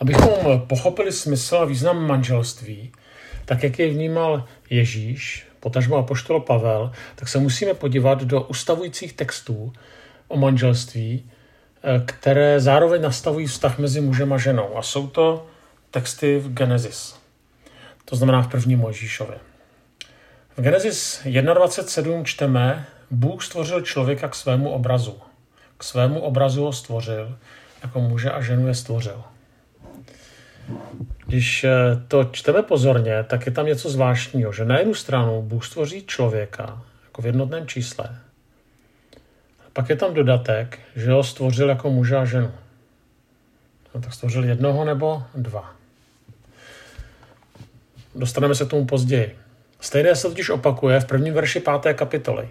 Abychom pochopili smysl a význam manželství, tak jak je vnímal Ježíš, potažmo apoštol Pavel, tak se musíme podívat do ustavujících textů o manželství, eh, které zároveň nastavují vztah mezi mužem a ženou. A jsou to texty v Genesis, to znamená v první Mojžíšově. V Genesis 21.7 čteme, Bůh stvořil člověka k svému obrazu. K svému obrazu ho stvořil, jako muže a ženu je stvořil. Když eh, to čteme pozorně, tak je tam něco zvláštního, že na jednu stranu Bůh stvoří člověka jako v jednotném čísle. A pak je tam dodatek, že ho stvořil jako muže a ženu. No, tak stvořil jednoho nebo dva. Dostaneme se k tomu později. Stejné se totiž opakuje v prvním verši páté kapitoly.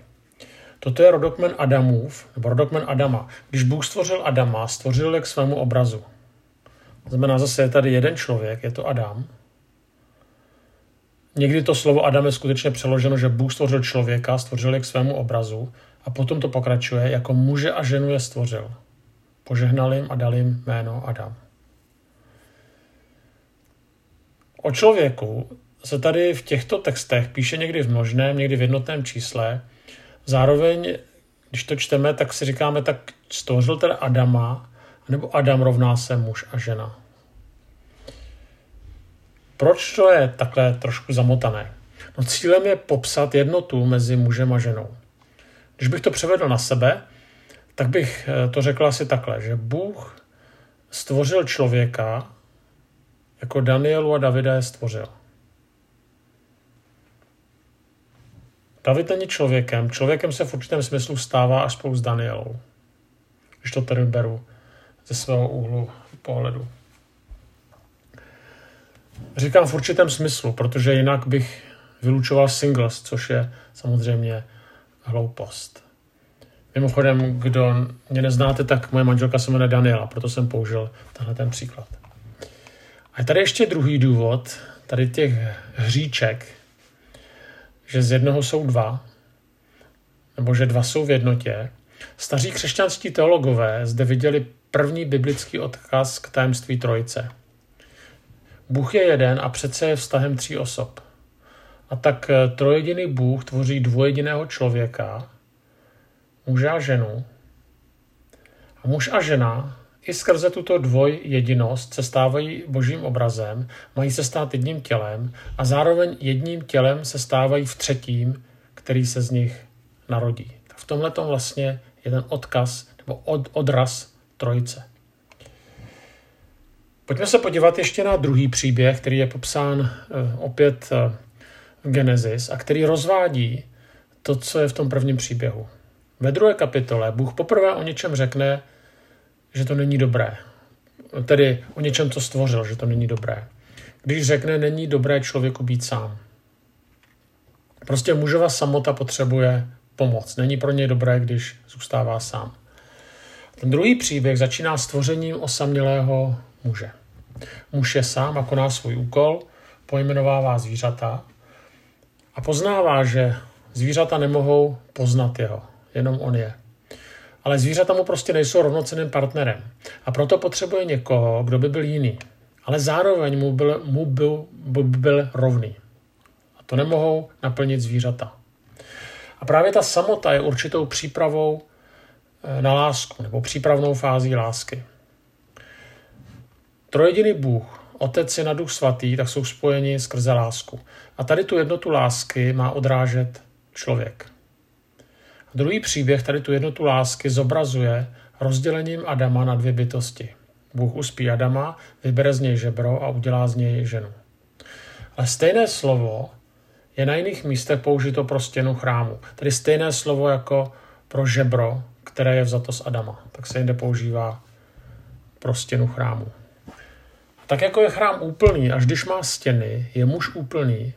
Toto je rodokmen Adamův, nebo rodokmen Adama. Když Bůh stvořil Adama, stvořil je k svému obrazu. To znamená, zase je tady jeden člověk, je to Adam. Někdy to slovo Adam je skutečně přeloženo, že Bůh stvořil člověka, stvořil je k svému obrazu a potom to pokračuje, jako muže a ženu je stvořil. Požehnal jim a dal jim jméno Adam. O člověku se tady v těchto textech píše někdy v množném, někdy v jednotném čísle. Zároveň, když to čteme, tak si říkáme, tak stvořil teda Adama, nebo Adam rovná se muž a žena. Proč to je takhle trošku zamotané? No cílem je popsat jednotu mezi mužem a ženou. Když bych to převedl na sebe, tak bych eh, to řekl asi takhle, že Bůh stvořil člověka, jako Danielu a Davida je stvořil. David není člověkem. Člověkem se v určitém smyslu stává až spolu s Danielou. Když to tedy beru ze svého úhlu pohledu. Říkám v určitém smyslu, protože jinak bych vylučoval singles, což je samozřejmě hloupost. Mimochodem, kdo mě neznáte, tak moje manželka se jmenuje Daniela, proto jsem použil tenhle ten příklad. A tady ještě druhý důvod, tady těch hříček, že z jednoho jsou dva, nebo že dva jsou v jednotě. Staří křesťanští teologové zde viděli první biblický odkaz k tajemství trojice. Bůh je jeden a přece je vztahem tří osob. A tak eh, trojediný Bůh tvoří dvojediného člověka, muže a ženu. A muž a žena i skrze tuto dvojjedinost se stávají božím obrazem, mají se stát jedním tělem a zároveň jedním tělem se stávají v třetím, který se z nich narodí. v tomhle vlastně je ten odkaz nebo od, odraz trojice. Pojďme se podívat ještě na druhý příběh, který je popsán eh, opět eh, v Genesis a který rozvádí to, co je v tom prvním příběhu. Ve druhé kapitole Bůh poprvé o něčem řekne, že to není dobré. Tedy o něčem, co stvořil, že to není dobré. Když řekne, není dobré člověku být sám. Prostě mužova samota potřebuje pomoc. Není pro něj dobré, když zůstává sám. Ten druhý příběh začíná stvořením osamělého muže. Muž je sám a koná svůj úkol, pojmenovává zvířata a poznává, že zvířata nemohou poznat jeho, jenom on je. Ale zvířata mu prostě nejsou rovnocenným partnerem a proto potřebuje někoho, kdo by byl jiný, ale zároveň mu byl, mu byl, byl, byl rovný. A to nemohou naplnit zvířata. A právě ta samota je určitou přípravou eh, na lásku nebo přípravnou fází lásky. Trojediný Bůh, Otec, Syn a Duch Svatý, tak jsou spojeni skrze lásku. A tady tu jednotu lásky má odrážet člověk. A druhý příběh tady tu jednotu lásky zobrazuje rozdělením Adama na dvě bytosti. Bůh uspí Adama, vybere z něj žebro a udělá z něj ženu. Ale stejné slovo je na jiných místech použito pro stěnu chrámu. Tedy stejné slovo jako pro žebro, které je vzato z Adama. Tak se jinde používá pro stěnu chrámu. Tak jako je chrám úplný, až když má stěny, je muž úplný,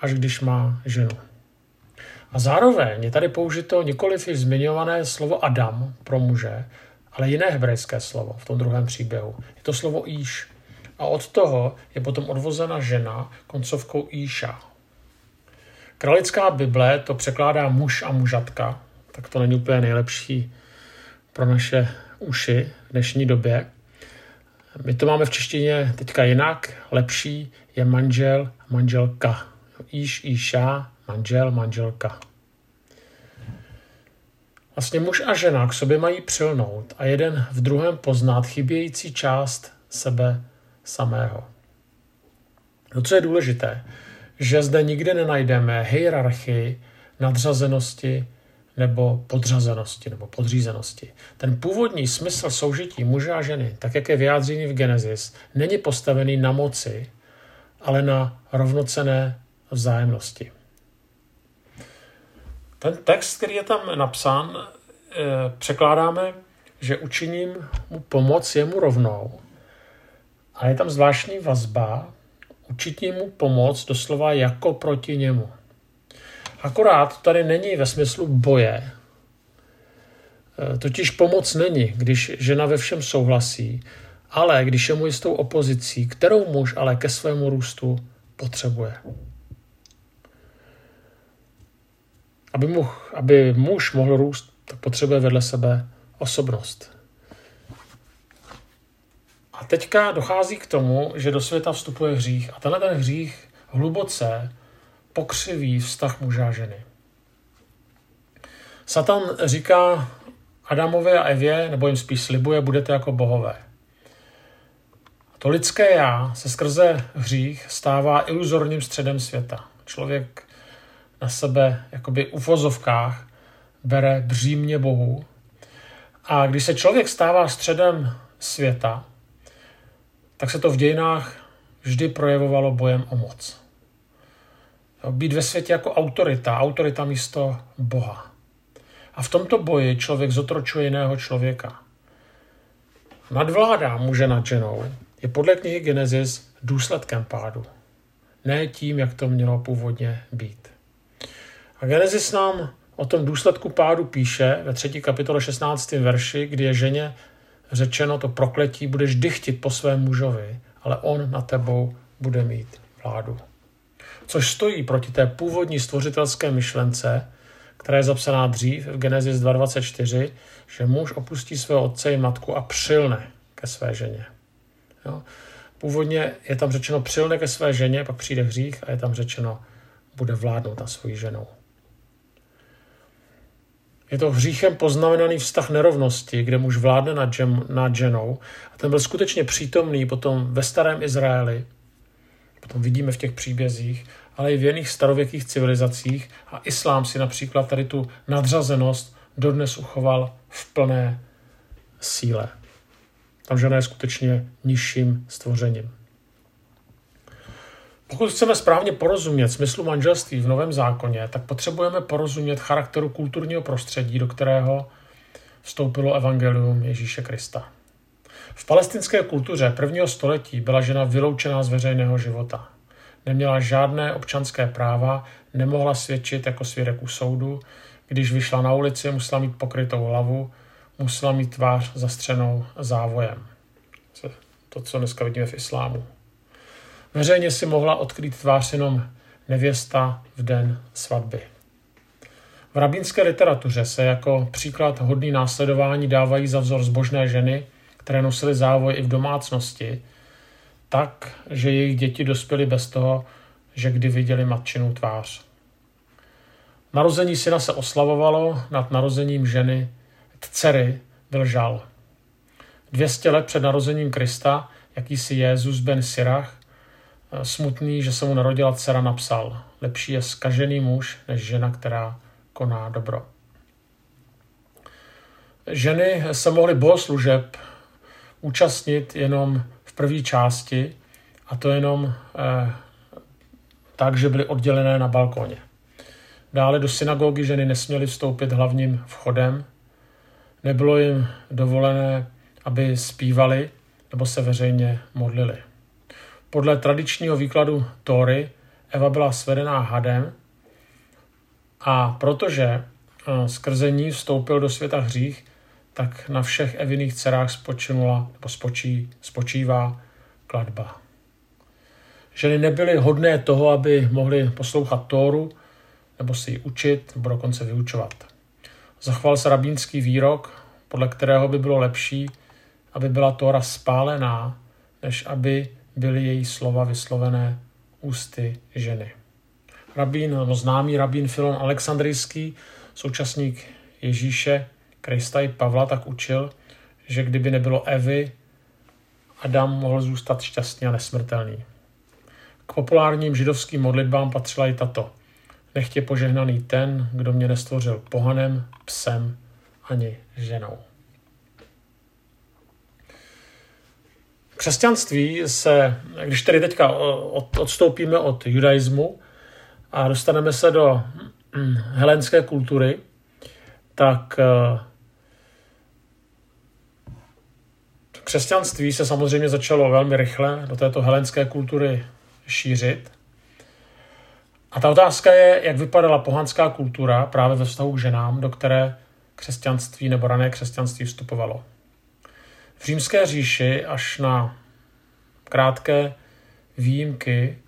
až když má ženu. A zároveň je tady použito nikoliv již zmiňované slovo Adam pro muže, ale jiné hebrejské slovo v tom druhém příběhu. Je to slovo Íš. A od toho je potom odvozena žena koncovkou Íša. Kralická Bible to překládá muž a mužatka, tak to není úplně nejlepší pro naše uši v dnešní době. My to máme v češtině teďka jinak, lepší je manžel, manželka. Iš, iša, manžel, manželka. Vlastně muž a žena k sobě mají přilnout a jeden v druhém poznat chybějící část sebe samého. No co je důležité, že zde nikdy nenajdeme hierarchii nadřazenosti nebo podřazenosti nebo podřízenosti. Ten původní smysl soužití muže a ženy, tak jak je vyjádřený v Genesis, není postavený na moci, ale na rovnocené vzájemnosti. Ten text, který je tam napsán, eh, překládáme, že učiním mu pomoc jemu rovnou. A je tam zvláštní vazba, učiním mu pomoc doslova jako proti němu. Akorát tady není ve smyslu boje. E, totiž pomoc není, když žena ve všem souhlasí, ale když je mu jistou opozicí, kterou muž ale ke svému růstu potřebuje. Aby, mu, aby muž mohl růst, tak potřebuje vedle sebe osobnost. A teďka dochází k tomu, že do světa vstupuje hřích. A tenhle ten hřích hluboce pokřiví vztah muže a ženy. Satan říká Adamovi a Evě, nebo jim spíš slibuje, budete jako bohové. To lidské já se skrze hřích stává iluzorním středem světa. Člověk na sebe jakoby u vozovkách bere břímě Bohu. A když se člověk stává středem světa, tak se to v dějinách vždy projevovalo bojem o moc. Být ve světě jako autorita, autorita místo Boha. A v tomto boji člověk zotročuje jiného člověka. Nadvláda muže nad ženou je podle knihy Genesis důsledkem pádu. Ne tím, jak to mělo původně být. A Genesis nám o tom důsledku pádu píše ve 3. kapitole 16. verši, kdy je ženě řečeno to prokletí, budeš dychtit po svém mužovi, ale on na tebou bude mít vládu což stojí proti té původní stvořitelské myšlence, která je zapsaná dřív v Genesis 2.24, že muž opustí svého otce i matku a přilne ke své ženě. Jo? Původně je tam řečeno přilne ke své ženě, pak přijde hřích a je tam řečeno bude vládnout na svojí ženou. Je to hříchem poznamenaný vztah nerovnosti, kde muž vládne nad, žem, nad ženou a ten byl skutečně přítomný potom ve starém Izraeli, potom vidíme v těch příbězích, ale i v jiných starověkých civilizacích a islám si například tady tu nadřazenost dodnes uchoval v plné síle. Tam žena je skutečně nižším stvořením. Pokud chceme správně porozumět smyslu manželství v Novém zákoně, tak potřebujeme porozumět charakteru kulturního prostředí, do kterého vstoupilo evangelium Ježíše Krista. V palestinské kultuře prvního století byla žena vyloučená z veřejného života neměla žádné občanské práva, nemohla svědčit jako svědek u soudu, když vyšla na ulici, musela mít pokrytou hlavu, musela mít tvář zastřenou závojem. To, co dneska vidíme v islámu. Veřejně si mohla odkrýt tvář jenom nevěsta v den svatby. V rabínské literatuře se jako příklad hodný následování dávají za vzor zbožné ženy, které nosily závoj i v domácnosti, tak, že jejich děti dospěly bez toho, že kdy viděli matčinou tvář. Narození syna se oslavovalo, nad narozením ženy, dcery, byl žal. 200 let před narozením Krista, jakýsi Jezus ben Sirach, smutný, že se mu narodila dcera, napsal, lepší je skažený muž, než žena, která koná dobro. Ženy se mohly bohoslužeb účastnit jenom první části, a to jenom eh, tak, že byly oddělené na balkoně. Dále do synagogy ženy nesměly vstoupit hlavním vchodem, nebylo jim dovolené, aby zpívali nebo se veřejně modlili. Podle tradičního výkladu Tóry Eva byla svedená hadem a protože eh, skrze ní vstoupil do světa hřích, tak na všech Eviných dcerách spočinula, nebo spočí, spočívá kladba. Ženy nebyly hodné toho, aby mohly poslouchat Tóru, nebo si ji učit, nebo dokonce vyučovat. Zachoval se rabínský výrok, podle kterého by bylo lepší, aby byla Tóra spálená, než aby byly její slova vyslovené ústy ženy. Rabín, no známý rabín Filon Alexandrijský, současník Ježíše, Krista i Pavla, tak učil, že kdyby nebylo Evy, Adam mohl zůstat šťastný a nesmrtelný. K populárním židovským modlitbám patřila i tato. Nechtě požehnaný ten, kdo mě nestvořil pohanem, psem ani ženou. Křesťanství se, když tedy teďka odstoupíme od judaismu a dostaneme se do hm, helenské kultury, tak eh, křesťanství se samozřejmě začalo velmi rychle do této helenské kultury šířit. A ta otázka je, jak vypadala pohanská kultura právě ve vztahu k ženám, do které křesťanství nebo rané křesťanství vstupovalo. V římské říši až na krátké výjimky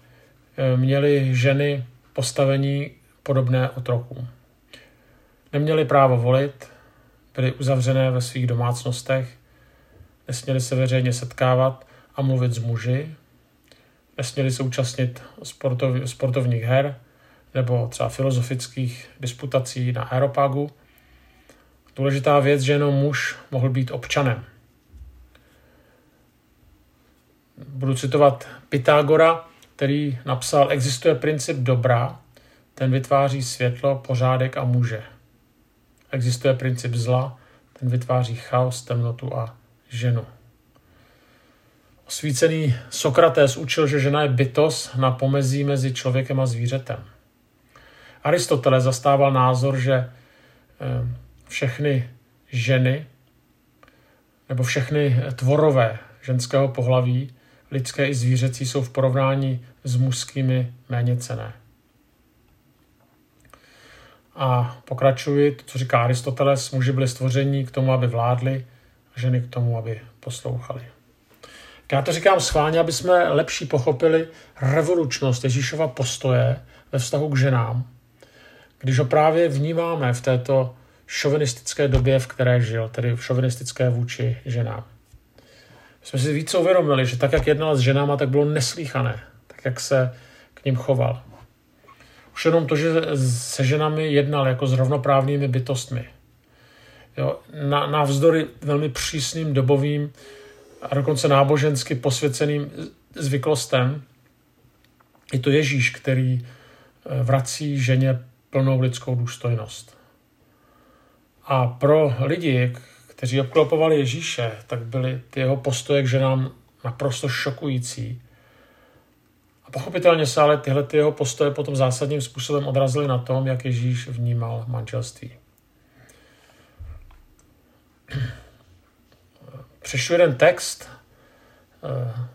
eh, měly ženy postavení podobné otrokům. Neměli právo volit, byly uzavřené ve svých domácnostech, nesměli se veřejně setkávat a mluvit s muži, nesměli se účastnit sportov, sportovních her nebo třeba filozofických disputací na Aeropagu. Důležitá věc, že jenom muž mohl být občanem. Budu citovat Pythagora, který napsal, existuje princip dobra, ten vytváří světlo, pořádek a muže. Existuje princip zla, ten vytváří chaos, temnotu a ženu. Osvícený Sokrates učil, že žena je bytos na pomezí mezi člověkem a zvířetem. Aristoteles zastával názor, že eh, všechny ženy nebo všechny tvorové ženského pohlaví, lidské i zvířecí, jsou v porovnání s mužskými méně cené. A pokračuji, to, co říká Aristoteles, muži byli stvoření k tomu, aby vládli, ženy k tomu, aby poslouchali. Já to říkám schválně, aby jsme lepší pochopili revolučnost Ježíšova postoje ve vztahu k ženám, když ho právě vnímáme v této šovinistické době, v které žil, tedy v šovinistické vůči ženám. My jsme si více uvědomili, že tak, jak jednal s ženama, tak bylo neslíchané, tak, jak se k ním choval. Už jenom to, že se ženami jednal jako s rovnoprávnými bytostmi. Jo, na, navzdory velmi přísným dobovým a dokonce nábožensky posvěceným zvyklostem, je to Ježíš, který eh, vrací ženě plnou lidskou důstojnost. A pro lidi, kteří obklopovali Ježíše, tak byly ty jeho postoje k ženám naprosto šokující. A pochopitelně se ale tyhle ty jeho postoje potom zásadním způsobem odrazily na tom, jak Ježíš vnímal manželství. Přešlu jeden text. Eh,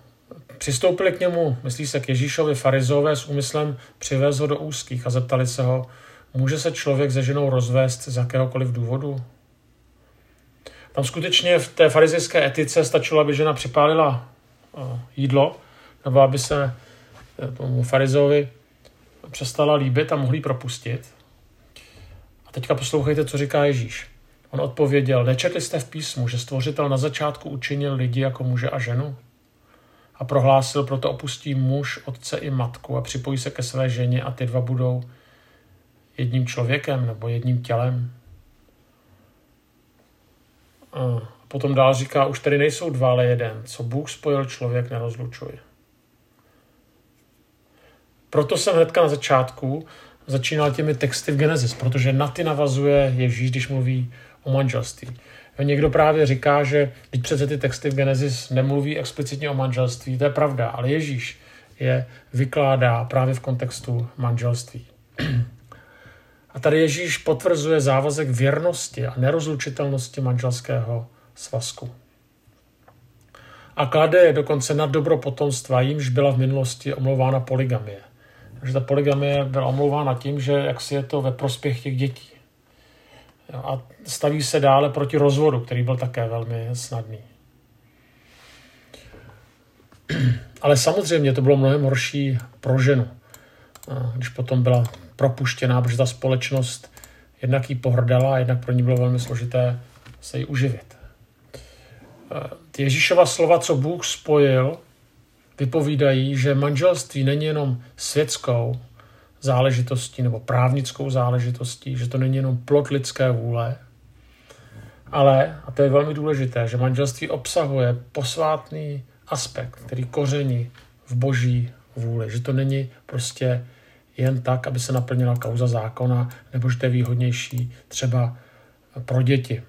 přistoupili k němu, myslí se k Ježíšovi farizové s úmyslem přivést ho do úzkých a zeptali se ho, může se člověk se ženou rozvést z jakéhokoliv důvodu? Tam skutečně v té farizejské etice stačilo, aby žena připálila eh, jídlo, nebo aby se eh, tomu farizovi přestala líbit a mohli propustit. A teďka poslouchejte, co říká Ježíš. On odpověděl, nečetli jste v písmu, že stvořitel na začátku učinil lidi jako muže a ženu? A prohlásil, proto opustí muž, otce i matku a připojí se ke své ženě a ty dva budou jedním člověkem nebo jedním tělem. A potom dál říká, už tady nejsou dva, ale jeden. Co Bůh spojil, člověk nerozlučuje. Proto jsem hnedka na začátku začínal těmi texty v Genesis, protože na ty navazuje Ježíš, když mluví o manželství. Někdo právě říká, že teď přece ty texty v Genesis nemluví explicitně o manželství, to je pravda, ale Ježíš je vykládá právě v kontextu manželství. A tady Ježíš potvrzuje závazek věrnosti a nerozlučitelnosti manželského svazku. A klade dokonce na dobro potomstva, jímž byla v minulosti omlouvána poligamie. Takže ta poligamie byla omlouvána tím, že jak si je to ve prospěch těch dětí. A staví se dále proti rozvodu, který byl také velmi snadný. Ale samozřejmě to bylo mnohem horší pro ženu, když potom byla propuštěná, protože ta společnost jednak jí pohrdala a jednak pro ní bylo velmi složité se jí uživit. Ježíšova slova, co Bůh spojil, vypovídají, že manželství není jenom světskou záležitostí nebo právnickou záležitostí, že to není jenom plot lidské vůle, ale, a to je velmi důležité, že manželství obsahuje posvátný aspekt, který koření v boží vůli, že to není prostě jen tak, aby se naplnila kauza zákona, nebo že to je výhodnější třeba pro děti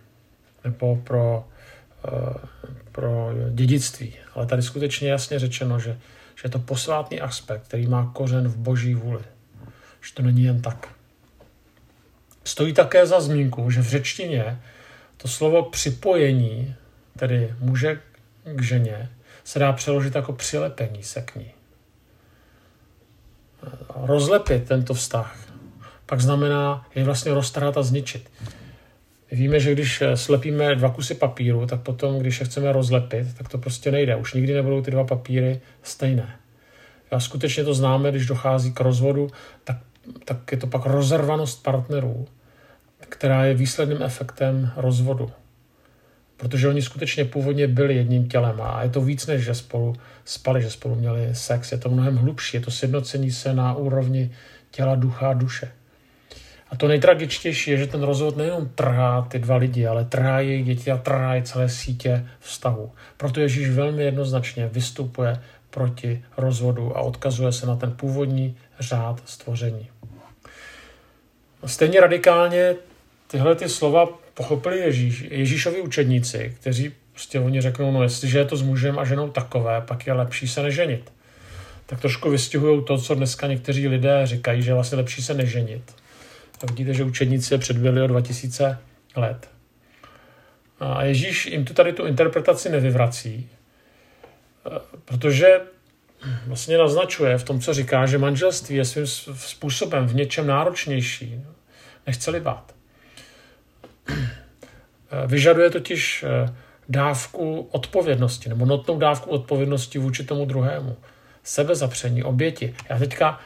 nebo pro, eh, pro dědictví. Ale tady skutečně jasně řečeno, že, že je to posvátný aspekt, který má kořen v boží vůli. Že to není jen tak. Stojí také za zmínku, že v řečtině to slovo připojení, tedy muže k ženě, se dá přeložit jako přilepení se k ní. Rozlepit tento vztah pak znamená je vlastně roztrhat a zničit. Víme, že když slepíme dva kusy papíru, tak potom, když je chceme rozlepit, tak to prostě nejde. Už nikdy nebudou ty dva papíry stejné. A skutečně to známe, když dochází k rozvodu, tak, tak je to pak rozervanost partnerů, která je výsledným efektem rozvodu. Protože oni skutečně původně byli jedním tělem a je to víc, než že spolu spali, že spolu měli sex. Je to mnohem hlubší, je to sjednocení se na úrovni těla, ducha a duše. A to nejtragičtější je, že ten rozvod nejenom trhá ty dva lidi, ale trhá jejich děti a trhá je celé sítě vztahu. Proto Ježíš velmi jednoznačně vystupuje proti rozvodu a odkazuje se na ten původní řád stvoření. Stejně radikálně tyhle ty slova pochopili Ježíš, Ježíšovi učedníci, kteří prostě oni řeknou, no jestliže je to s mužem a ženou takové, pak je lepší se neženit. Tak trošku vystihují to, co dneska někteří lidé říkají, že je vlastně lepší se neženit. A vidíte, že učedníci je předbyli o 2000 let. A Ježíš jim tu tady tu interpretaci nevyvrací, protože vlastně naznačuje v tom, co říká, že manželství je svým způsobem v něčem náročnější než celibát. Vyžaduje totiž eh, dávku odpovědnosti, nebo notnou dávku odpovědnosti vůči tomu druhému. Sebezapření, oběti. Já teďka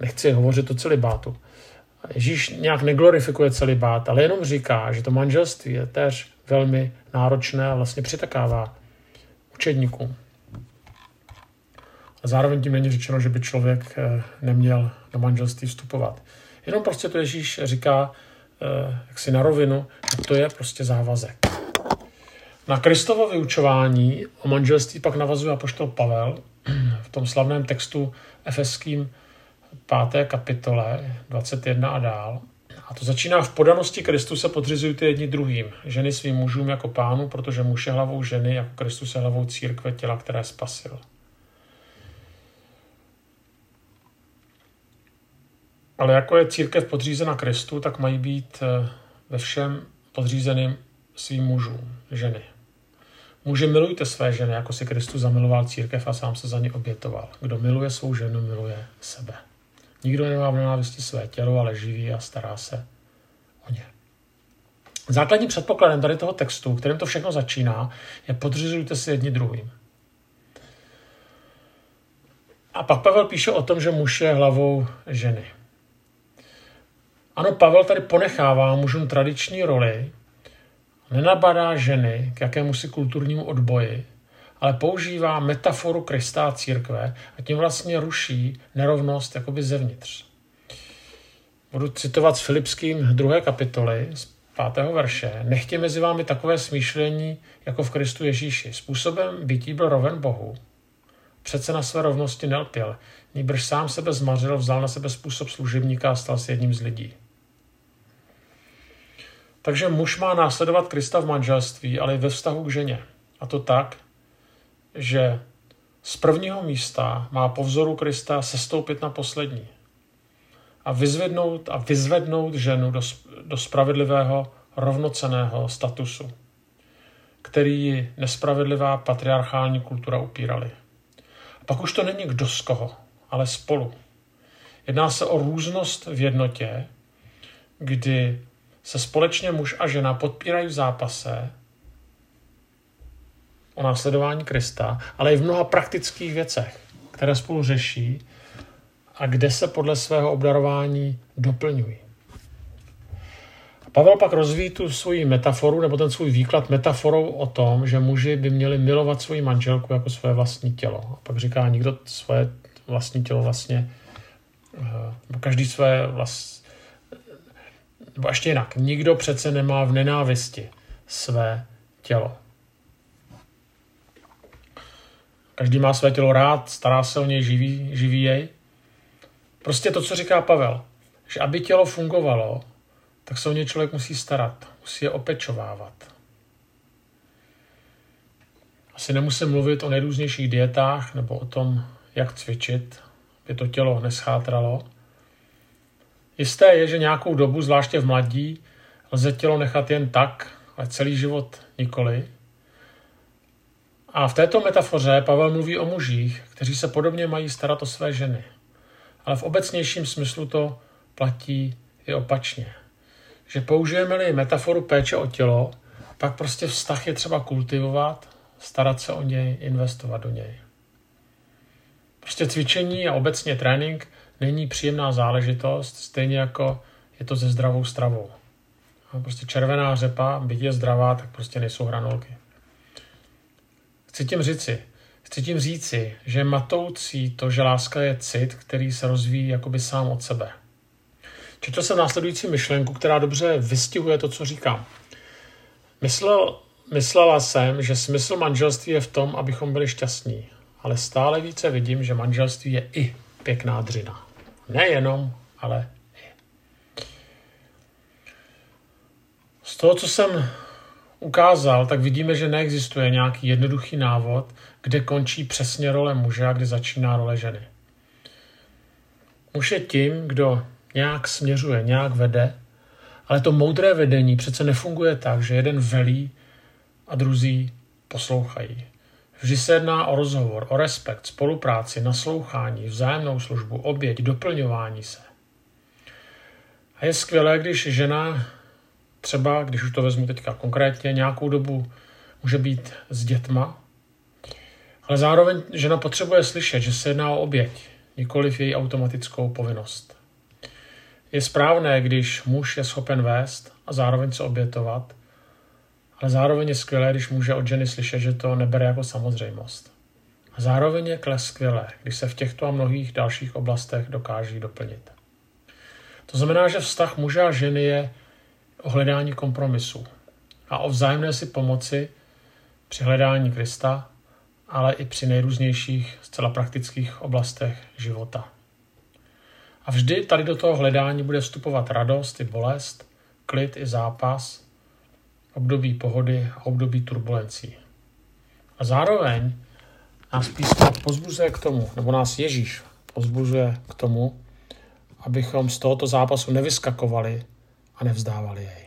nechci hovořit o celibátu. Ježíš nějak neglorifikuje celibát, ale jenom říká, že to manželství je též velmi náročné a vlastně přitakává učedníkům. A zároveň tím není řečeno, že by člověk eh, neměl do manželství vstupovat. Jenom prostě to Ježíš říká eh, jak si na rovinu, že to je prostě závazek. Na Kristovo vyučování o manželství pak navazuje apoštol Pavel v tom slavném textu efeským 5. kapitole 21 a dál. A to začíná v podanosti Kristu se podřizujte jedni druhým, ženy svým mužům jako pánu, protože muž je hlavou ženy, jako Kristus je hlavou církve těla, které spasil. Ale jako je církev podřízena Kristu, tak mají být eh, ve všem podřízeným svým mužům, ženy. Muži milujte své ženy, jako si Kristus zamiloval církev a sám se za ně obětoval. Kdo miluje svou ženu, miluje sebe. Nikdo nemá v nenávisti své tělo, ale živí a stará se o ně. Základním předpokladem tady toho textu, kterým to všechno začíná, je podřizujte si jedni druhým. A pak Pavel píše o tom, že muž je hlavou ženy. Ano, Pavel tady ponechává mužům tradiční roli, nenabadá ženy k jakémusi kulturnímu odboji, ale používá metaforu Krista a církve a tím vlastně ruší nerovnost jakoby zevnitř. Budu citovat s Filipským druhé kapitoly z pátého verše. Nechtě mezi vámi takové smýšlení jako v Kristu Ježíši. Způsobem bytí byl roven Bohu. Přece na své rovnosti nelpěl. Nýbrž sám sebe zmařil, vzal na sebe způsob služebníka a stal se jedním z lidí. Takže muž má následovat Krista v manželství, ale i ve vztahu k ženě. A to tak, že z prvního místa má po vzoru Krista sestoupit na poslední a vyzvednout a vyzvednout ženu do, do spravedlivého rovnoceného statusu, který ji nespravedlivá patriarchální kultura upírali. A pak už to není kdo z koho, ale spolu. Jedná se o různost v jednotě, kdy se společně muž a žena podpírají v zápase o následování Krista, ale i v mnoha praktických věcech, které spolu řeší a kde se podle svého obdarování doplňují. Pavel pak rozvíjí tu svoji metaforu, nebo ten svůj výklad metaforou o tom, že muži by měli milovat svoji manželku jako své vlastní tělo. A pak říká, nikdo svoje vlastní tělo vlastně, eh, každý své vlast, nebo ještě jinak, nikdo přece nemá v nenávisti své tělo. Každý má své tělo rád, stará se o něj, živí, živí jej. Prostě to, co říká Pavel, že aby tělo fungovalo, tak se o ně člověk musí starat, musí je opečovávat. Asi nemusím mluvit o nejrůznějších dietách nebo o tom, jak cvičit, aby to tělo neschátralo. Jisté je, že nějakou dobu, zvláště v mladí, lze tělo nechat jen tak, ale celý život nikoli. A v této metafoře Pavel mluví o mužích, kteří se podobně mají starat o své ženy. Ale v obecnějším smyslu to platí i opačně. Že použijeme-li metaforu péče o tělo, pak prostě vztah je třeba kultivovat, starat se o něj, investovat do něj. Prostě cvičení a obecně trénink není příjemná záležitost, stejně jako je to se zdravou stravou. A prostě červená řepa, byť je zdravá, tak prostě nejsou hranolky. Chci tím říci, chci tím říci, že matoucí to, že láska je cit, který se rozvíjí jakoby sám od sebe. Četl jsem následující myšlenku, která dobře vystihuje to, co říkám. Myslel, myslela jsem, že smysl manželství je v tom, abychom byli šťastní, ale stále více vidím, že manželství je i pěkná dřina. Nejenom, ale. Z toho, co jsem ukázal, tak vidíme, že neexistuje nějaký jednoduchý návod, kde končí přesně role muže a kde začíná role ženy. Muž je tím, kdo nějak směřuje, nějak vede, ale to moudré vedení přece nefunguje tak, že jeden velí a druzí poslouchají. Vždy se jedná o rozhovor, o respekt, spolupráci, naslouchání, vzájemnou službu, oběť, doplňování se. A je skvělé, když žena třeba, když už to vezmu teďka konkrétně, nějakou dobu může být s dětma, ale zároveň žena potřebuje slyšet, že se jedná o oběť, nikoliv její automatickou povinnost. Je správné, když muž je schopen vést a zároveň se obětovat, ale zároveň je skvělé, když může od ženy slyšet, že to nebere jako samozřejmost. A zároveň je kles skvělé, když se v těchto a mnohých dalších oblastech dokáží doplnit. To znamená, že vztah muže a ženy je o hledání kompromisu a o vzájemné si pomoci při hledání Krista, ale i při nejrůznějších zcela praktických oblastech života. A vždy tady do toho hledání bude vstupovat radost i bolest, klid i zápas, období pohody a období turbulencí. A zároveň nás písmo pozbuzuje k tomu, nebo nás Ježíš pozbuzuje k tomu, abychom z tohoto zápasu nevyskakovali a nevzdávali jej.